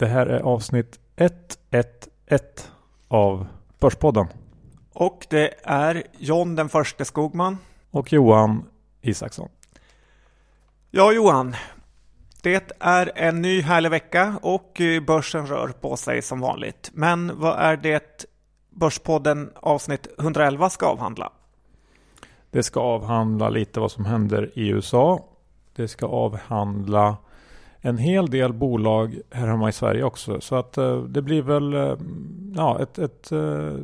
Det här är avsnitt 111 av Börspodden. Och det är John den förste Skogman. Och Johan Isaksson. Ja, Johan. Det är en ny härlig vecka och börsen rör på sig som vanligt. Men vad är det Börspodden avsnitt 111 ska avhandla? Det ska avhandla lite vad som händer i USA. Det ska avhandla en hel del bolag här hemma i Sverige också. Så att eh, det blir väl eh, ja, ett, ett eh,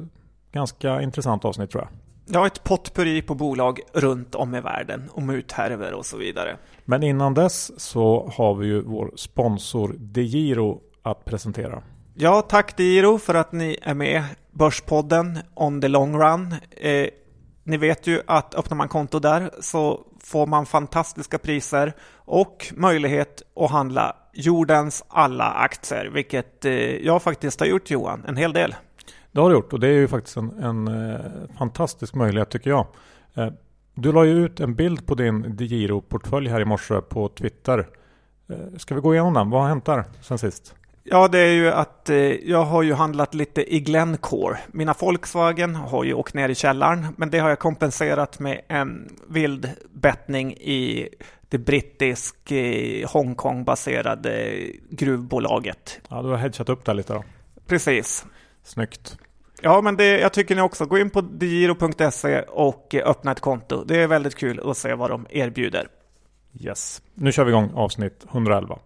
ganska intressant avsnitt tror jag. Ja, ett potpurri på bolag runt om i världen och muthärvor och så vidare. Men innan dess så har vi ju vår sponsor DeGiro att presentera. Ja, tack DeGiro för att ni är med Börspodden on the long run. Eh, ni vet ju att öppnar man konto där så får man fantastiska priser och möjlighet att handla jordens alla aktier, vilket eh, jag faktiskt har gjort Johan, en hel del. Det har du gjort och det är ju faktiskt en, en eh, fantastisk möjlighet tycker jag. Eh, du la ju ut en bild på din DeGiro-portfölj här i morse på Twitter. Ska vi gå igenom den? Vad har hänt där sen sist? Ja, det är ju att eh, jag har ju handlat lite i Glencore. Mina Volkswagen har ju åkt ner i källaren, men det har jag kompenserat med en vild bettning i det brittisk eh, Hongkong-baserade gruvbolaget. Ja, du har hedgat upp där lite då. Precis. Snyggt. Ja, men det, jag tycker ni också, gå in på digiro.se och öppna ett konto. Det är väldigt kul att se vad de erbjuder. Yes. Nu kör vi igång avsnitt 111.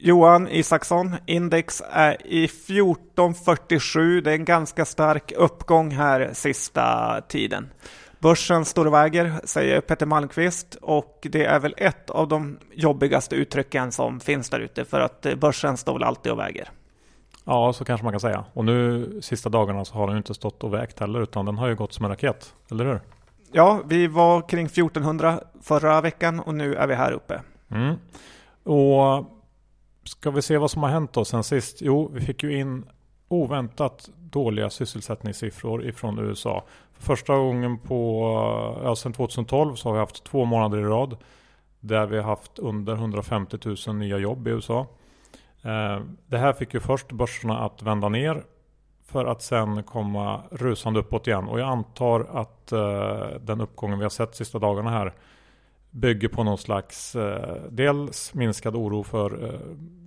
Johan Isaksson, index är i 1447. Det är en ganska stark uppgång här sista tiden. Börsen står och väger, säger Peter Malmqvist och det är väl ett av de jobbigaste uttrycken som finns där ute för att börsen står väl alltid och väger. Ja, så kanske man kan säga. Och nu sista dagarna så har den inte stått och vägt heller utan den har ju gått som en raket, eller hur? Ja, vi var kring 1400 förra veckan och nu är vi här uppe. Mm. Och Ska vi se vad som har hänt då sen sist? Jo, vi fick ju in oväntat dåliga sysselsättningssiffror ifrån USA. För första gången på, ja, sedan 2012 så har vi haft två månader i rad där vi har haft under 150 000 nya jobb i USA. Eh, det här fick ju först börserna att vända ner för att sen komma rusande uppåt igen. Och jag antar att eh, den uppgången vi har sett sista dagarna här bygger på någon slags eh, dels minskad oro för eh,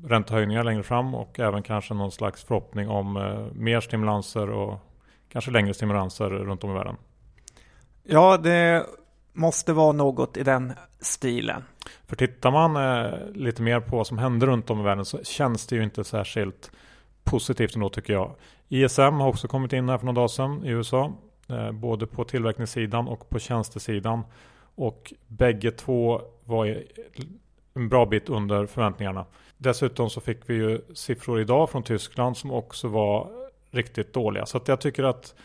räntehöjningar längre fram och även kanske någon slags förhoppning om eh, mer stimulanser och kanske längre stimulanser runt om i världen. Ja, det måste vara något i den stilen. För tittar man eh, lite mer på vad som händer runt om i världen så känns det ju inte särskilt positivt ändå tycker jag. ISM har också kommit in här för några dagar sedan i USA. Eh, både på tillverkningssidan och på tjänstesidan. Och bägge två var en bra bit under förväntningarna. Dessutom så fick vi ju siffror idag från Tyskland som också var riktigt dåliga. Så att jag tycker att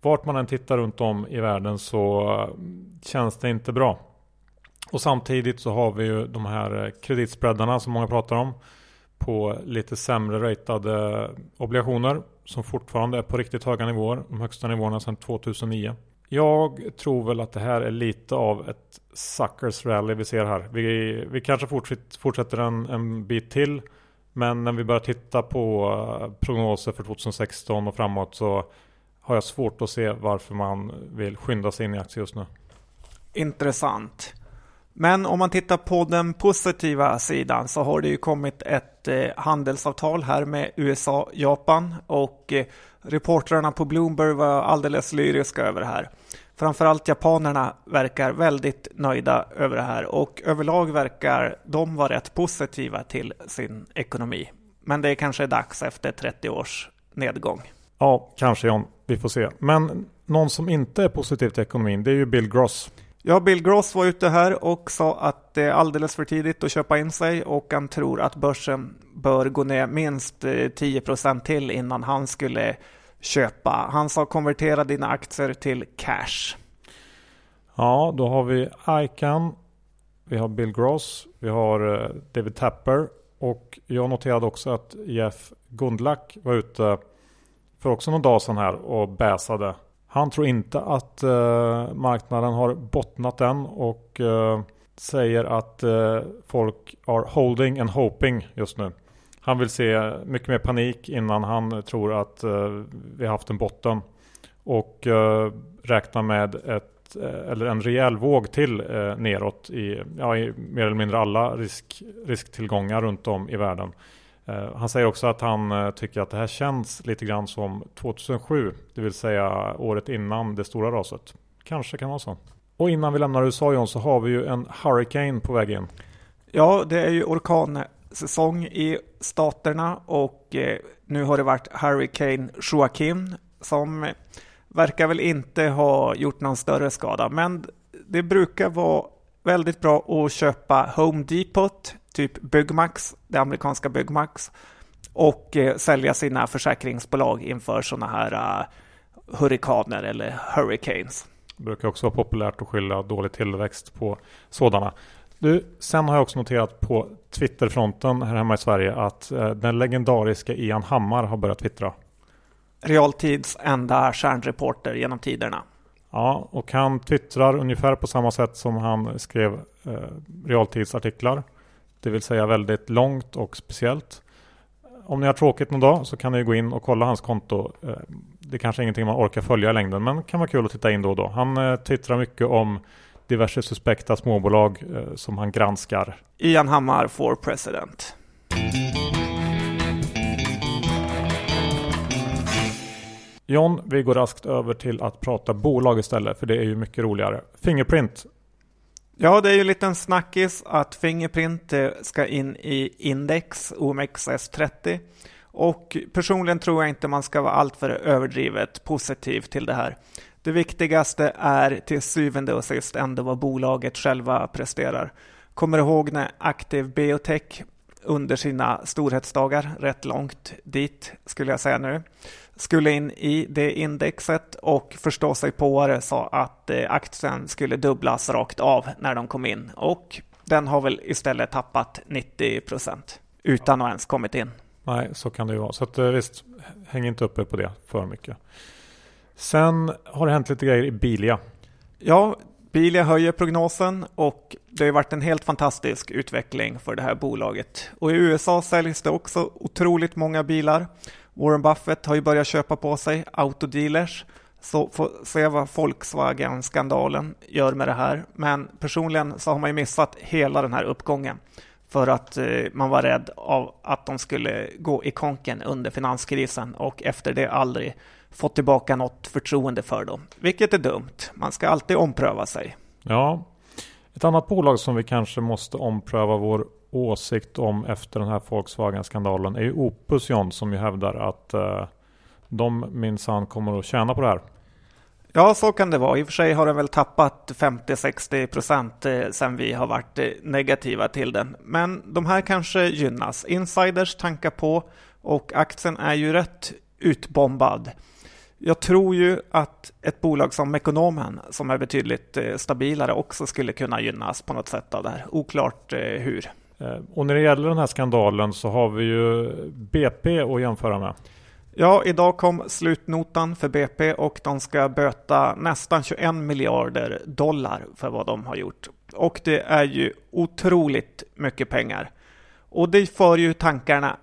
vart man än tittar runt om i världen så eh, känns det inte bra. Och samtidigt så har vi ju de här eh, kreditspreadarna som många pratar om på lite sämre ratade eh, obligationer som fortfarande är på riktigt höga nivåer. De högsta nivåerna sedan 2009. Jag tror väl att det här är lite av ett suckers rally vi ser här. Vi, vi kanske fortsätter en, en bit till. Men när vi börjar titta på eh, prognoser för 2016 och framåt så har jag svårt att se varför man vill skynda sig in i aktier just nu. Intressant. Men om man tittar på den positiva sidan så har det ju kommit ett eh, handelsavtal här med USA, Japan och eh, reportrarna på Bloomberg var alldeles lyriska över det här. Framförallt japanerna verkar väldigt nöjda över det här och överlag verkar de vara rätt positiva till sin ekonomi. Men det är kanske dags efter 30 års nedgång. Ja, kanske John. Vi får se. Men någon som inte är positiv till ekonomin, det är ju Bill Gross. Ja, Bill Gross var ute här och sa att det är alldeles för tidigt att köpa in sig och han tror att börsen bör gå ner minst eh, 10 till innan han skulle köpa. Han sa konvertera dina aktier till cash. Ja, då har vi ICAN, vi har Bill Gross, vi har eh, David Tapper och jag noterade också att Jeff Gundlach var ute för också någon dag sedan här och bäsade. Han tror inte att eh, marknaden har bottnat än och eh, säger att eh, folk are holding and hoping just nu. Han vill se mycket mer panik innan han tror att eh, vi har haft en botten. Och eh, räknar med ett, eh, eller en rejäl våg till eh, neråt i, ja, i mer eller mindre alla risk, risktillgångar runt om i världen. Eh, han säger också att han eh, tycker att det här känns lite grann som 2007, det vill säga året innan det stora raset. Kanske kan vara så. Och innan vi lämnar USA John så har vi ju en Hurricane på väg in. Ja, det är ju orkansäsong i staterna och eh, nu har det varit Hurricane Joaquin som verkar väl inte ha gjort någon större skada. Men det brukar vara väldigt bra att köpa Home Depot, typ Byggmax, det amerikanska Byggmax och eh, sälja sina försäkringsbolag inför sådana här uh, hurrikaner eller hurricanes. Det brukar också vara populärt att skylla dålig tillväxt på sådana. Du, sen har jag också noterat på Twitterfronten här hemma i Sverige att eh, den legendariska Ian Hammar har börjat twittra. Realtids enda stjärnreporter genom tiderna. Ja, och han twittrar ungefär på samma sätt som han skrev eh, realtidsartiklar. Det vill säga väldigt långt och speciellt. Om ni har tråkigt någon dag så kan ni gå in och kolla hans konto. Eh, det är kanske är ingenting man orkar följa i längden men kan vara kul att titta in då och då. Han eh, twittrar mycket om diverse suspekta småbolag eh, som han granskar. Ian Hammar for president. John, vi går raskt över till att prata bolag istället för det är ju mycket roligare. Fingerprint. Ja, det är ju en liten snackis att Fingerprint ska in i index OMXS30 och personligen tror jag inte man ska vara alltför överdrivet positiv till det här. Det viktigaste är till syvende och sist ändå vad bolaget själva presterar. Kommer du ihåg när Active Biotech under sina storhetsdagar, rätt långt dit skulle jag säga nu, skulle in i det indexet och förstå sig på det sa att eh, aktien skulle dubblas rakt av när de kom in och den har väl istället tappat 90 procent utan att ens kommit in. Nej, så kan det ju vara. Så att, eh, visst, häng inte uppe på det för mycket. Sen har det hänt lite grejer i Bilia. Ja, Bilia höjer prognosen och det har varit en helt fantastisk utveckling för det här bolaget. Och i USA säljs det också otroligt många bilar. Warren Buffett har ju börjat köpa på sig autodealers. Så får se vad Volkswagen-skandalen gör med det här. Men personligen så har man ju missat hela den här uppgången för att eh, man var rädd av att de skulle gå i konken under finanskrisen och efter det aldrig fått tillbaka något förtroende för dem. Vilket är dumt. Man ska alltid ompröva sig. Ja, ett annat bolag som vi kanske måste ompröva vår åsikt om efter den här Volkswagen-skandalen är ju Opus John som ju hävdar att eh, de minsann kommer att tjäna på det här. Ja, så kan det vara. I och för sig har den väl tappat 50-60 procent sedan sen vi har varit eh, negativa till den. Men de här kanske gynnas. Insiders tankar på och aktien är ju rätt utbombad. Jag tror ju att ett bolag som Mekonomen, som är betydligt eh, stabilare, också skulle kunna gynnas på något sätt av det här. Oklart hur. Eh, och när det gäller den här skandalen så har vi ju BP att jämföra med. Ja, idag kom slutnotan för BP och de ska böta nästan 21 miljarder dollar för vad de har gjort. Och det är ju otroligt mycket pengar. Och det för ju tankarna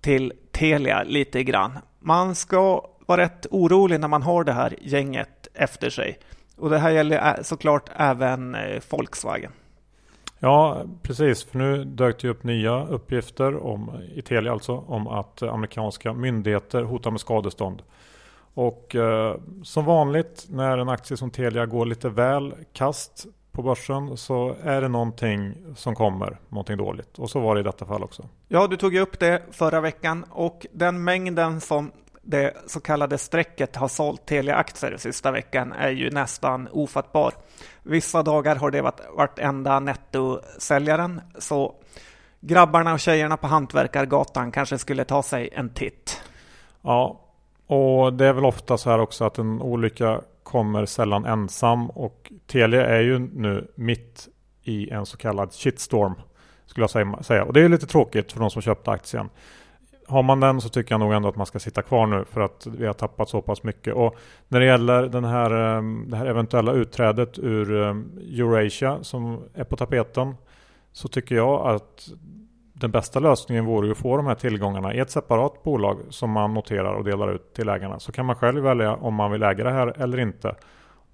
till Telia lite grann. Man ska vara rätt orolig när man har det här gänget efter sig. Och det här gäller eh, såklart även eh, Volkswagen. Ja, precis. För nu dök det upp nya uppgifter om, i Telia alltså, om att eh, amerikanska myndigheter hotar med skadestånd. Och eh, som vanligt när en aktie som Telia går lite väl kast på börsen så är det någonting som kommer, någonting dåligt. Och så var det i detta fall också. Ja, du tog ju upp det förra veckan och den mängden som det så kallade strecket har sålt Telia-aktier sista veckan är ju nästan ofattbar. Vissa dagar har det varit, varit enda nettosäljaren, så grabbarna och tjejerna på Hantverkargatan kanske skulle ta sig en titt. Ja, och det är väl ofta så här också att en olycka kommer sällan ensam och Telia är ju nu mitt i en så kallad shitstorm skulle jag säga. Och det är lite tråkigt för de som köpte aktien har man den så tycker jag nog ändå att man ska sitta kvar nu för att vi har tappat så pass mycket. Och när det gäller den här, ehm, det här eventuella utträdet ur ehm, Eurasia som är på tapeten så tycker jag att den bästa lösningen vore att få de här tillgångarna i ett separat bolag som man noterar och delar ut till ägarna. Så kan man själv välja om man vill äga det här eller inte.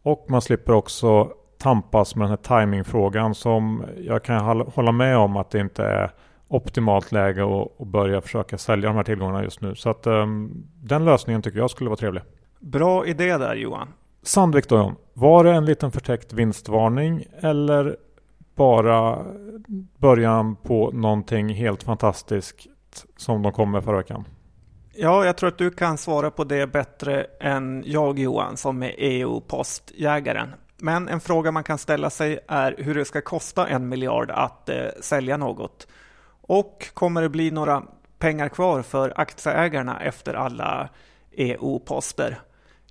Och man slipper också tampas med den här timingfrågan som jag kan hålla med om att det inte är optimalt läge att börja försöka sälja de här tillgångarna just nu. Så att um, den lösningen tycker jag skulle vara trevlig. Bra idé där Johan. Sandvik då John. Var det en liten förtäckt vinstvarning eller bara början på någonting helt fantastiskt som de kom med förra veckan? Ja, jag tror att du kan svara på det bättre än jag Johan som är EU-postjägaren. Men en fråga man kan ställa sig är hur det ska kosta en miljard att eh, sälja något. Och kommer det bli några pengar kvar för aktieägarna efter alla EU-poster?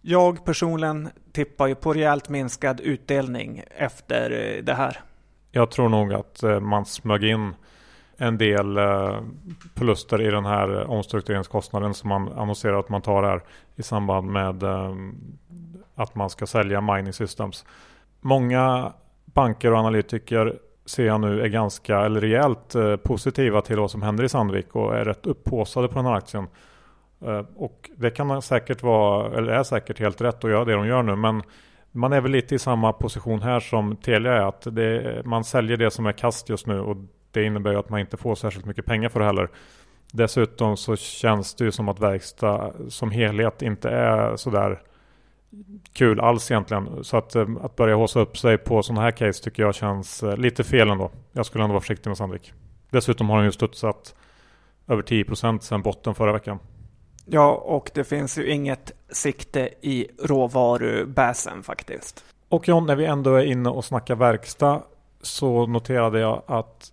Jag personligen tippar ju på rejält minskad utdelning efter eh, det här. Jag tror nog att eh, man smög in en del eh, förluster i den här omstruktureringskostnaden som man annonserar att man tar här i samband med att man ska sälja mining systems. Många banker och analytiker ser jag nu är ganska, eller rejält eh, positiva till vad som händer i Sandvik och är rätt upphåsade på den här aktien. Eh, och det kan man säkert vara, eller är säkert helt rätt att göra det de gör nu. Men man är väl lite i samma position här som Telia är. Att det, man säljer det som är kast just nu och det innebär ju att man inte får särskilt mycket pengar för det heller. Dessutom så känns det ju som att verkstad som helhet inte är sådär kul alls egentligen. Så att, eh, att börja håsa upp sig på sådana här case tycker jag känns eh, lite fel ändå. Jag skulle ändå vara försiktig med Sandvik. Dessutom har den ju studsat över 10% sedan botten förra veckan. Ja, och det finns ju inget sikte i råvarubäsen faktiskt. Och John, när vi ändå är inne och snackar verkstad så noterade jag att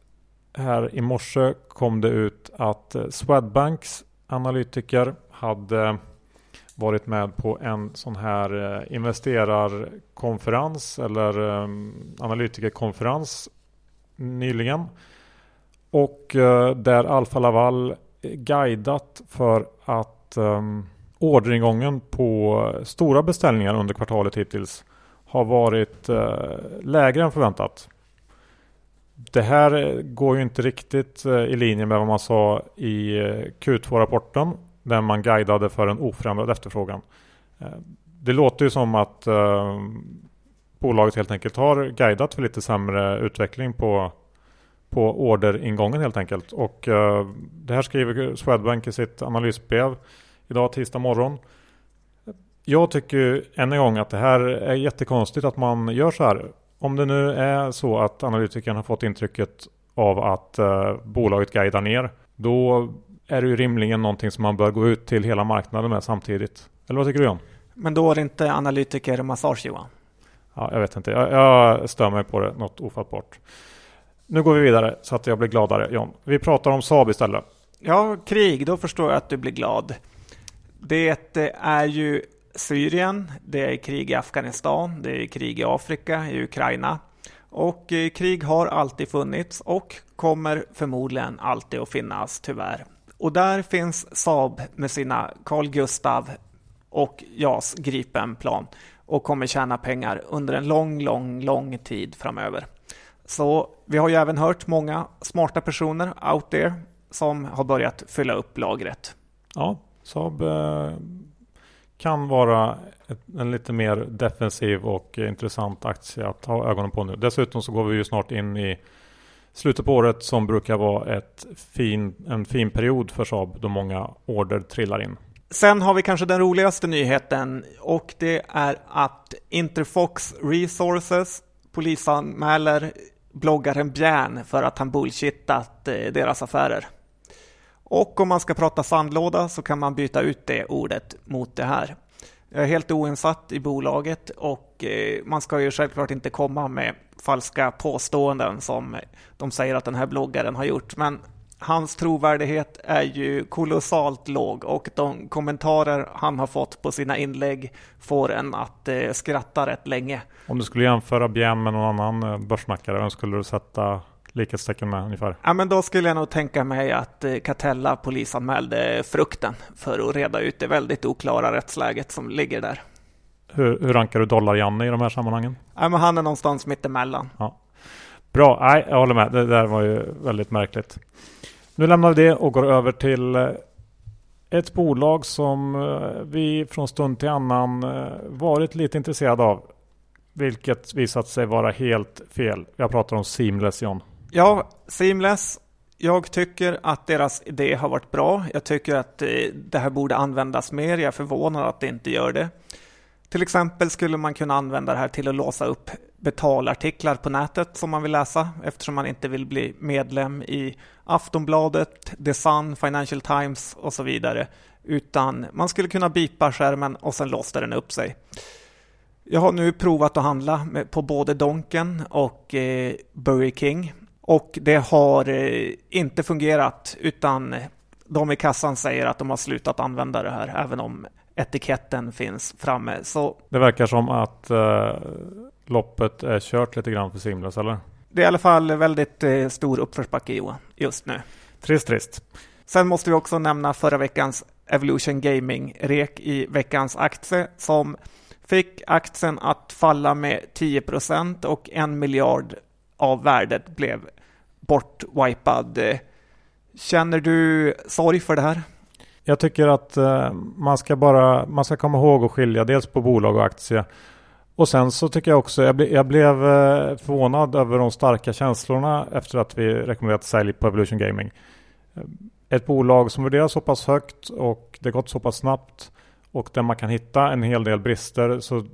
här i morse kom det ut att eh, Swedbanks analytiker hade varit med på en sån här eh, investerarkonferens eller eh, analytikerkonferens nyligen. Och eh, där Alfa Laval guidat för att um, orderingången på stora beställningar under kvartalet hittills har varit uh, lägre än förväntat. Det här går ju inte riktigt uh, i linje med vad man sa i Q2-rapporten där man guidade för en oförändrad efterfrågan. Eh, det låter ju som att eh, bolaget helt enkelt har guidat för lite sämre utveckling på, på orderingången helt enkelt. Och eh, det här skriver Swedbank i sitt analysbrev idag tisdag morgon. Jag tycker än en gång att det här är jättekonstigt att man gör så här. Om det nu är så att analytikern har fått intrycket av att eh, bolaget guidar ner, då är det ju rimligen någonting som man bör gå ut till hela marknaden med samtidigt. Eller vad tycker du John? Men då är det inte analytiker massage Johan? Ja, jag vet inte. Jag, jag stör mig på det något ofattbart. Nu går vi vidare så att jag blir gladare John. Vi pratar om Saab istället. Ja, krig. Då förstår jag att du blir glad. Det är ju Syrien, det är krig i Afghanistan, det är krig i Afrika, i Ukraina. Och eh, krig har alltid funnits och kommer förmodligen alltid att finnas, tyvärr. Och där finns Saab med sina Carl Gustav och JAS Gripen-plan och kommer tjäna pengar under en lång, lång, lång tid framöver. Så vi har ju även hört många smarta personer out there som har börjat fylla upp lagret. Ja, Saab eh, kan vara en lite mer defensiv och intressant aktie att ha ögonen på nu. Dessutom så går vi ju snart in i slutet på året som brukar vara ett fin, en fin period för Saab då många order trillar in. Sen har vi kanske den roligaste nyheten och det är att Interfox Resources polisanmäler bloggaren Bjärn för att han bullshittat eh, deras affärer. Och om man ska prata sandlåda så kan man byta ut det ordet mot det här. Jag är helt oinsatt i bolaget och eh, man ska ju självklart inte komma med falska påståenden som de säger att den här bloggaren har gjort. Men hans trovärdighet är ju kolossalt låg och de kommentarer han har fått på sina inlägg får en att eh, skratta rätt länge. Om du skulle jämföra Björn med någon annan eh, börssnackare, vem skulle du sätta likhetstecken med ungefär? Ja, men då skulle jag nog tänka mig att eh, Catella polisanmälde frukten för att reda ut det väldigt oklara rättsläget som ligger där. Hur, hur rankar du Dollar-Janne i de här sammanhangen? Ja, men han är någonstans mittemellan. Ja. Bra, nej, jag håller med. Det där var ju väldigt märkligt. Nu lämnar vi det och går över till eh, ett bolag som eh, vi från stund till annan varit lite intresserade av. Vilket visat sig vara helt fel. Jag pratar om Seamless John. Ja, Seamless. Jag tycker att deras idé har varit bra. Jag tycker att eh, det här borde användas mer. Jag är förvånad att det inte gör det. Till exempel skulle man kunna använda det här till att låsa upp betalartiklar på nätet som man vill läsa eftersom man inte vill bli medlem i Aftonbladet, The Sun, Financial Times och så vidare. Utan man skulle kunna bipa skärmen och sen låste den upp sig. Jag har nu provat att handla på både Donken och eh, Burger King och det har eh, inte fungerat utan de i kassan säger att de har slutat använda det här även om etiketten finns framme. Så det verkar som att eh, loppet är kört lite grann för Simlas eller? Det är i alla fall väldigt eh, stor uppförsbacke Johan just nu. Trist, trist. Sen måste vi också nämna förra veckans Evolution Gaming-rek i veckans aktie som fick aktien att falla med 10% och en miljard av värdet blev bortwipad. Känner du sorg för det här? Jag tycker att eh, man ska bara man ska komma ihåg att skilja dels på bolag och aktie. Och sen så tycker jag också, jag, ble, jag blev eh, förvånad över de starka känslorna efter att vi rekommenderat sälj på Evolution Gaming. Eh, ett bolag som värderas så pass högt och det gått så pass snabbt och där man kan hitta en hel del brister så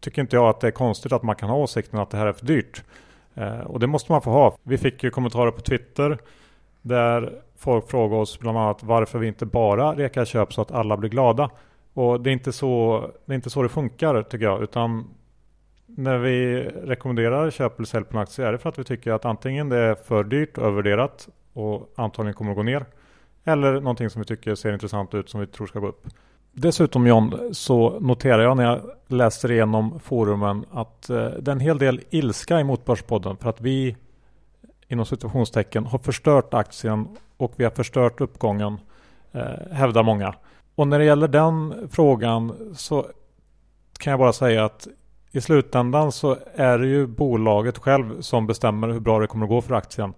tycker inte jag att det är konstigt att man kan ha åsikten att det här är för dyrt. Eh, och det måste man få ha. Vi fick ju kommentarer på Twitter där folk frågar oss bland annat varför vi inte bara rekar köp så att alla blir glada. Och det är inte så det, är inte så det funkar tycker jag. Utan när vi rekommenderar köp eller sälj på en aktie är det för att vi tycker att antingen det är för dyrt och övervärderat och antagligen kommer att gå ner. Eller någonting som vi tycker ser intressant ut som vi tror ska gå upp. Dessutom John, så noterar jag när jag läser igenom forumen att eh, det är en hel del ilska emot Börspodden för att vi inom situationstecken har förstört aktien och vi har förstört uppgången, eh, hävdar många. Och när det gäller den frågan så kan jag bara säga att i slutändan så är det ju bolaget själv som bestämmer hur bra det kommer att gå för aktien.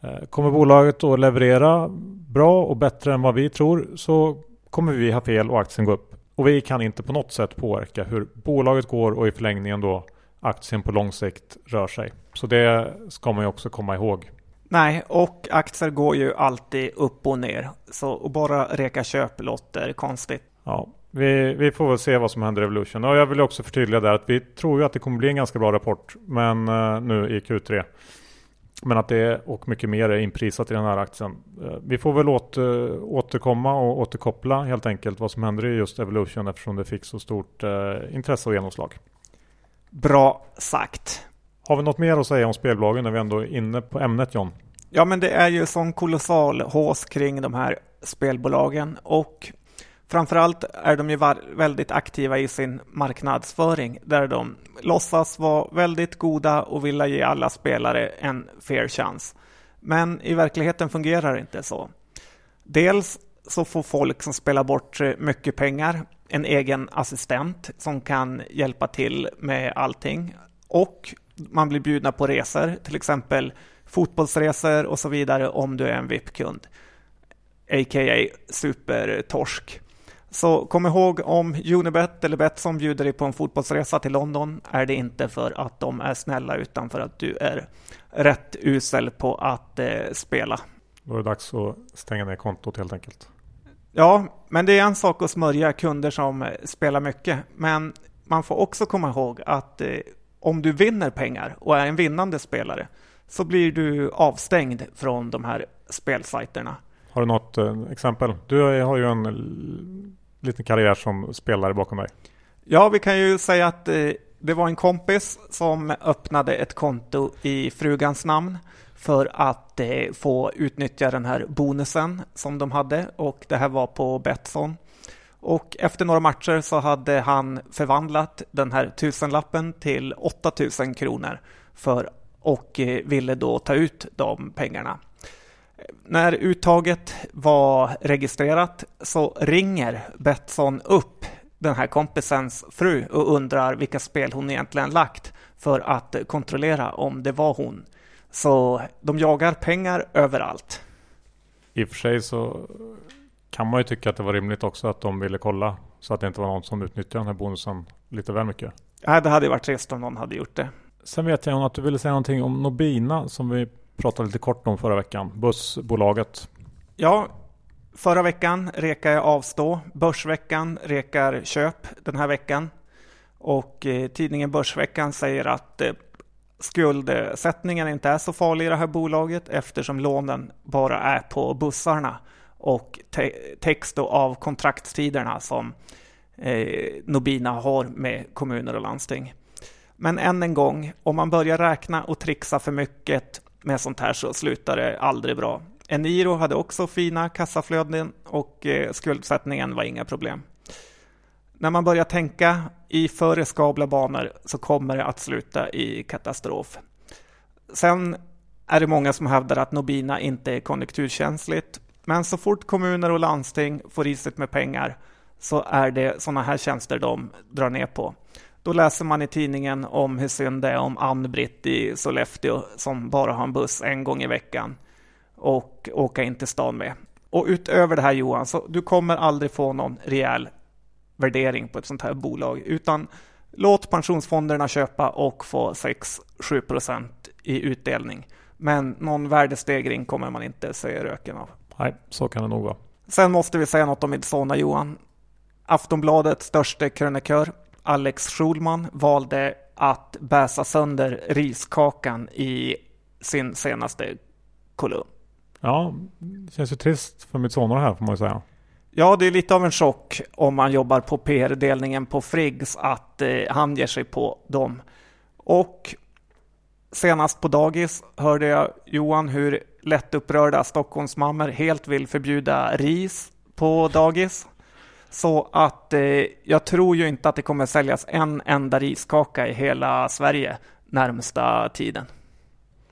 Eh, kommer bolaget att leverera bra och bättre än vad vi tror så kommer vi ha fel och aktien gå upp. Och vi kan inte på något sätt påverka hur bolaget går och i förlängningen då aktien på lång sikt rör sig. Så det ska man ju också komma ihåg. Nej, och aktier går ju alltid upp och ner. Så att bara reka köp låter konstigt. Ja, vi, vi, får väl se vad som händer i Evolution. Och jag vill också förtydliga där att vi tror ju att det kommer bli en ganska bra rapport. Men uh, nu i Q3. Men att det och mycket mer är inprisat i den här aktien. Eh, vi får väl åter, återkomma och återkoppla helt enkelt vad som händer i just Evolution eftersom det fick så stort eh, intresse och genomslag. Bra sagt. Har vi något mer att säga om spelbolagen när vi ändå är inne på ämnet John? Ja, men det är ju sån kolossal hås kring de här spelbolagen och Framförallt är de ju väldigt aktiva i sin marknadsföring där de låtsas vara väldigt goda och vilja ge alla spelare en fair chans. Men i verkligheten fungerar det inte så. Dels så får folk som spelar bort mycket pengar en egen assistent som kan hjälpa till med allting och man blir bjudna på resor, till exempel fotbollsresor och så vidare om du är en VIP-kund, a.k.a. supertorsk. Så kom ihåg om Unibet eller Betsson bjuder dig på en fotbollsresa till London är det inte för att de är snälla utan för att du är rätt usel på att eh, spela. Då är det dags att stänga ner kontot helt enkelt. Ja, men det är en sak att smörja kunder som eh, spelar mycket. Men man får också komma ihåg att eh, om du vinner pengar och är en vinnande spelare så blir du avstängd från de här spelsajterna. Har du något eh, exempel? Du har ju en liten karriär som spelare bakom dig. Ja, vi kan ju säga att eh, det var en kompis som öppnade ett konto i frugans namn för att eh, få utnyttja den här bonusen som de hade och det här var på Betsson. Och efter några matcher så hade han förvandlat den här tusenlappen till 8000 kronor för och eh, ville då ta ut de pengarna. När uttaget var registrerat så ringer Betsson upp den här kompisens fru och undrar vilka spel hon egentligen lagt för att kontrollera om det var hon. Så de jagar pengar överallt. I och för sig så kan man ju tycka att det var rimligt också att de ville kolla så att det inte var någon som utnyttjade den här bonusen lite väl mycket. Nej, det hade ju varit trist om någon hade gjort det. Sen vet jag att du ville säga någonting om Nobina som vi pratade lite kort om förra veckan. Bussbolaget. Ja, förra veckan rekar jag avstå. Börsveckan rekar köp den här veckan. Och eh, tidningen Börsveckan säger att eh, skuldsättningen inte är så farlig i det här bolaget eftersom lånen bara är på bussarna och te text av kontraktstiderna som eh, Nobina har med kommuner och landsting. Men än en gång, om man börjar räkna och trixa för mycket med sånt här så slutar det aldrig bra. Eniro hade också fina kassaflöden och eh, skuldsättningen var inga problem. När man börjar tänka i för riskabla banor så kommer det att sluta i katastrof. Sen är det många som hävdar att Nobina inte är konjunkturkänsligt. Men så fort kommuner och landsting får risigt med pengar så är det sådana här tjänster de drar ner på. Då läser man i tidningen om hur synd det är om Ann-Britt i Sollefteå som bara har en buss en gång i veckan och åka in till stan med. Och utöver det här Johan, så du kommer aldrig få någon rejäl värdering på ett sånt här bolag, utan låt pensionsfonderna köpa och få 6-7 procent i utdelning. Men någon värdestegring kommer man inte se röken av. Nej, så kan det nog vara. Sen måste vi säga något om Midsona Johan. Aftonbladets största krönikör Alex Schulman valde att bäsa sönder riskakan i sin senaste kolumn. Ja, det känns ju trist för mitt sonor här får man ju säga. Ja, det är lite av en chock om man jobbar på PR-delningen på Friggs att eh, han ger sig på dem. Och senast på dagis hörde jag Johan hur lättupprörda Stockholmsmammor helt vill förbjuda ris på dagis. Så att eh, jag tror ju inte att det kommer säljas en enda riskaka i hela Sverige närmsta tiden.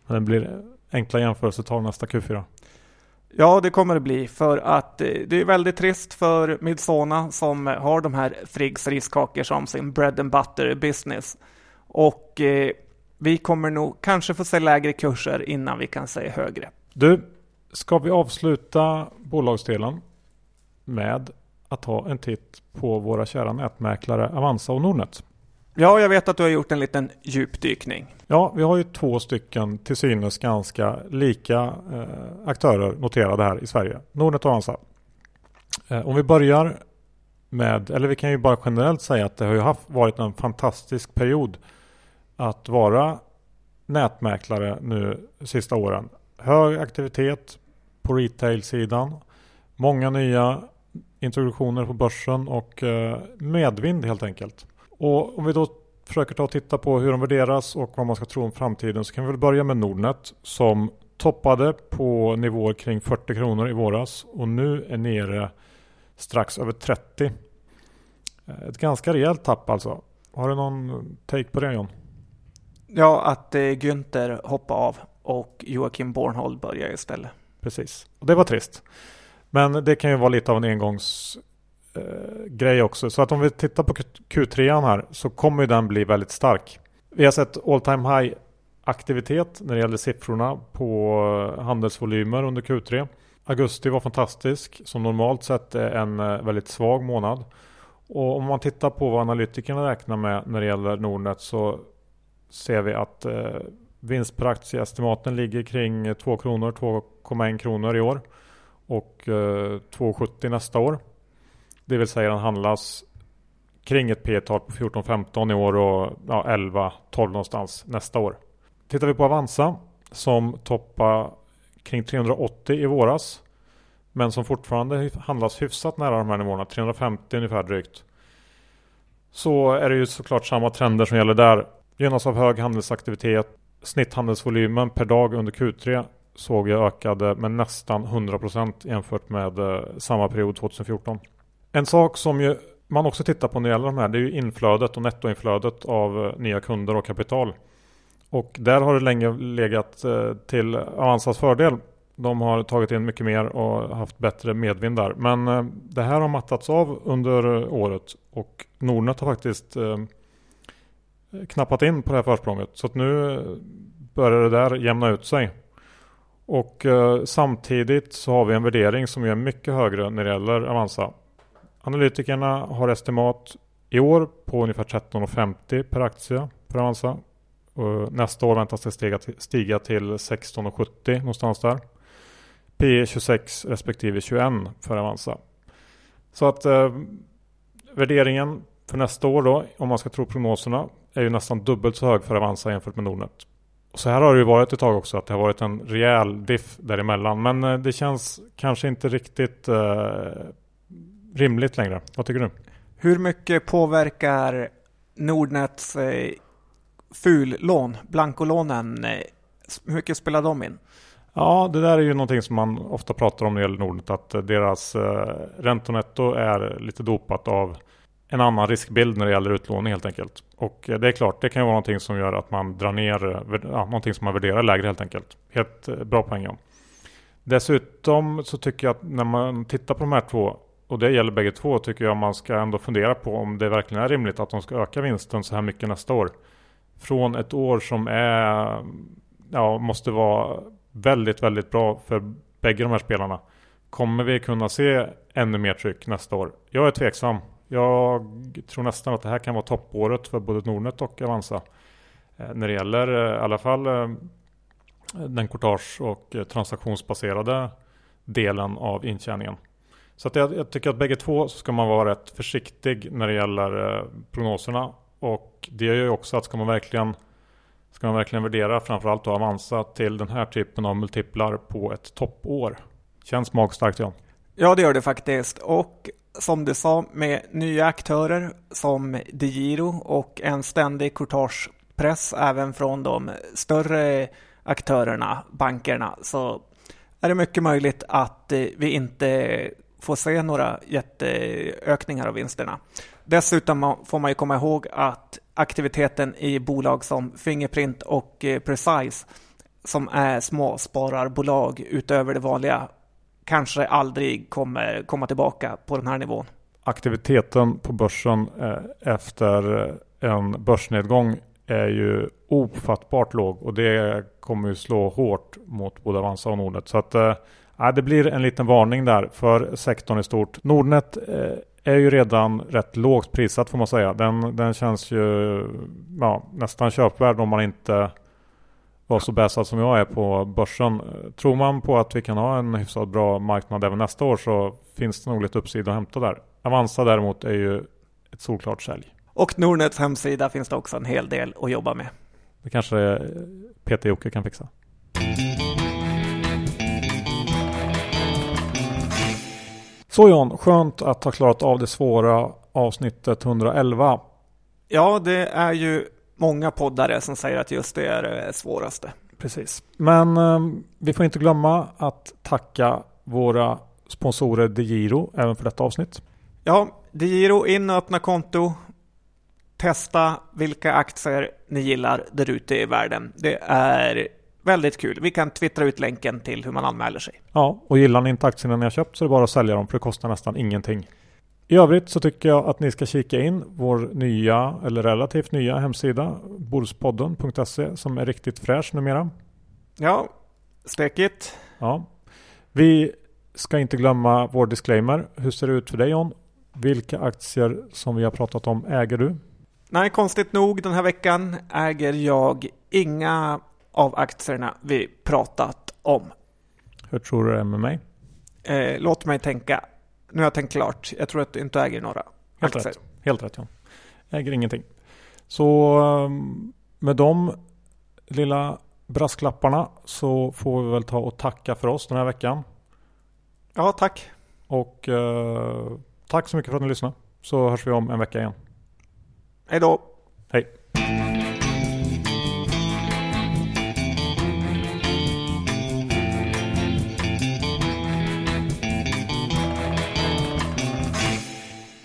Det blir enkla jämförelsetal nästa Q4. Ja, det kommer det bli för att eh, det är väldigt trist för Midsona som har de här Friggs riskakor som sin bread and butter business. Och eh, vi kommer nog kanske få se lägre kurser innan vi kan se högre. Du, ska vi avsluta bolagsdelen med att ta en titt på våra kära nätmäklare Avanza och Nordnet? Ja, jag vet att du har gjort en liten djupdykning. Ja, vi har ju två stycken till synes ganska lika eh, aktörer noterade här i Sverige. Nordnet och Avanza. Eh, om vi börjar med, eller vi kan ju bara generellt säga att det har ju haft, varit en fantastisk period att vara nätmäklare nu sista åren. Hög aktivitet på retail-sidan. Många nya introduktioner på börsen och eh, medvind helt enkelt. Och om vi då försöker ta och titta på hur de värderas och vad man ska tro om framtiden så kan vi väl börja med Nordnet som toppade på nivåer kring 40 kronor i våras och nu är nere strax över 30. Eh, ett ganska rejält tapp alltså. Har du någon take på det John? Ja, att eh, Günther hoppade av och Joakim Bornhold börjar istället. Precis, och det var trist. Men det kan ju vara lite av en engångsgrej eh, också. Så att om vi tittar på Q3 här så kommer den bli väldigt stark. Vi har sett all time high aktivitet när det gäller siffrorna på handelsvolymer under Q3. Augusti var fantastisk som normalt sett är en eh, väldigt svag månad. Och om man tittar på vad analytikerna räknar med när det gäller Nordnet så ser vi att eh, vinst per aktieestimaten ligger kring 2 kronor, 2,1 kronor i år och eh, 2,70 nästa år. Det vill säga den handlas kring ett P tal på 14-15 i år och ja, 11-12 någonstans nästa år. Tittar vi på Avanza som toppar kring 380 i våras men som fortfarande handlas hyfsat nära de här nivåerna, 350 ungefär drygt. Så är det ju såklart samma trender som gäller där. Gynnas av hög handelsaktivitet. Snitthandelsvolymen per dag under Q3 såg jag ökade med nästan 100% jämfört med eh, samma period 2014. En sak som ju man också tittar på när det gäller de här det är ju inflödet och nettoinflödet av eh, nya kunder och kapital. Och där har det länge legat eh, till Avanzas fördel. De har tagit in mycket mer och haft bättre medvind där. Men det här har mattats av under året och Nordnet har faktiskt knappat in på det här försprånget. Så att nu börjar det där jämna ut sig. Och eh, samtidigt så har vi en värdering som är mycket högre när det gäller Avanza. Analytikerna har estimat i år på ungefär 13,50 per aktie för Avanza. Och nästa år väntas det stiga till, stiga till 16,70 någonstans där. P 26 respektive 21 för Avanza. Så att eh, värderingen för nästa år då, om man ska tro prognoserna, är ju nästan dubbelt så hög för Avanza jämfört med Nordnet. Och så här har det ju varit ett tag också, att det har varit en rejäl diff däremellan. Men eh, det känns kanske inte riktigt eh, rimligt längre. Vad tycker du? Hur mycket påverkar Nordnets eh, fullån, blankolånen, eh, hur mycket spelar de in? Ja, det där är ju någonting som man ofta pratar om när det gäller Nordnet, att deras eh, räntonetto är lite dopat av en annan riskbild när det gäller utlåning helt enkelt. Och eh, det är klart, det kan ju vara någonting som gör att man drar ner, eh, ja, någonting som man värderar lägre helt enkelt. Helt eh, bra poäng ja. Dessutom så tycker jag att när man tittar på de här två och det gäller bägge två tycker jag man ska ändå fundera på om det verkligen är rimligt att de ska öka vinsten så här mycket nästa år. Från ett år som är, ja, måste vara väldigt, väldigt bra för bägge de här spelarna. Kommer vi kunna se ännu mer tryck nästa år? Jag är tveksam. Jag tror nästan att det här kan vara toppåret för både Nordnet och Avanza. Eh, när det gäller eh, i alla fall eh, den courtage och transaktionsbaserade delen av intjäningen. Så att jag, jag, tycker att bägge två så ska man vara rätt försiktig när det gäller prognoserna. Och det gör ju också att ska man verkligen Ska man verkligen värdera framförallt då Avanza till den här typen av multiplar på ett toppår? Känns magstarkt John? Ja det gör det faktiskt och som du sa med nya aktörer som DeGiro och en ständig courtagepress även från de större aktörerna, bankerna, så är det mycket möjligt att eh, vi inte får se några jätteökningar av vinsterna. Dessutom får man ju komma ihåg att aktiviteten i bolag som Fingerprint och eh, Precise som är småspararbolag utöver det vanliga kanske aldrig kommer komma tillbaka på den här nivån. Aktiviteten på börsen eh, efter eh, en börsnedgång är ju ofattbart låg och det kommer ju slå hårt mot både Avanza och Nordnet. Så att äh, det blir en liten varning där för sektorn i stort. Nordnet äh, är ju redan rätt lågt prissatt får man säga. Den, den känns ju ja, nästan köpvärd om man inte var så bäsad som jag är på börsen. Tror man på att vi kan ha en hyfsat bra marknad även nästa år så finns det nog lite uppsida att hämta där. Avanza däremot är ju ett solklart sälj. Och Nordnets hemsida finns det också en hel del att jobba med. Det kanske Peter Jocke kan fixa. Så John, skönt att ha klarat av det svåra avsnittet 111. Ja, det är ju många poddare som säger att just det är det svåraste. Precis. Men eh, vi får inte glömma att tacka våra sponsorer DeGiro även för detta avsnitt. Ja, DeGiro in och öppna konto. Testa vilka aktier ni gillar där ute i världen. Det är Väldigt kul. Vi kan twittra ut länken till hur man anmäler sig. Ja, och gillar ni inte aktierna ni har köpt så är det bara att sälja dem för det kostar nästan ingenting. I övrigt så tycker jag att ni ska kika in vår nya eller relativt nya hemsida Bordspodden.se som är riktigt fräsch numera. Ja, stekigt. Ja. Vi ska inte glömma vår disclaimer. Hur ser det ut för dig John? Vilka aktier som vi har pratat om äger du? Nej, konstigt nog den här veckan äger jag inga av aktierna vi pratat om. Hur tror du det är med mig? Eh, låt mig tänka. Nu har jag tänkt klart. Jag tror att du inte äger några Helt aktier. Rätt. Helt rätt, ja. Äger ingenting. Så ehm, med de lilla brasklapparna så får vi väl ta och tacka för oss den här veckan. Ja, tack. Och eh, tack så mycket för att ni lyssnade. Så hörs vi om en vecka igen. Hej då. Hej.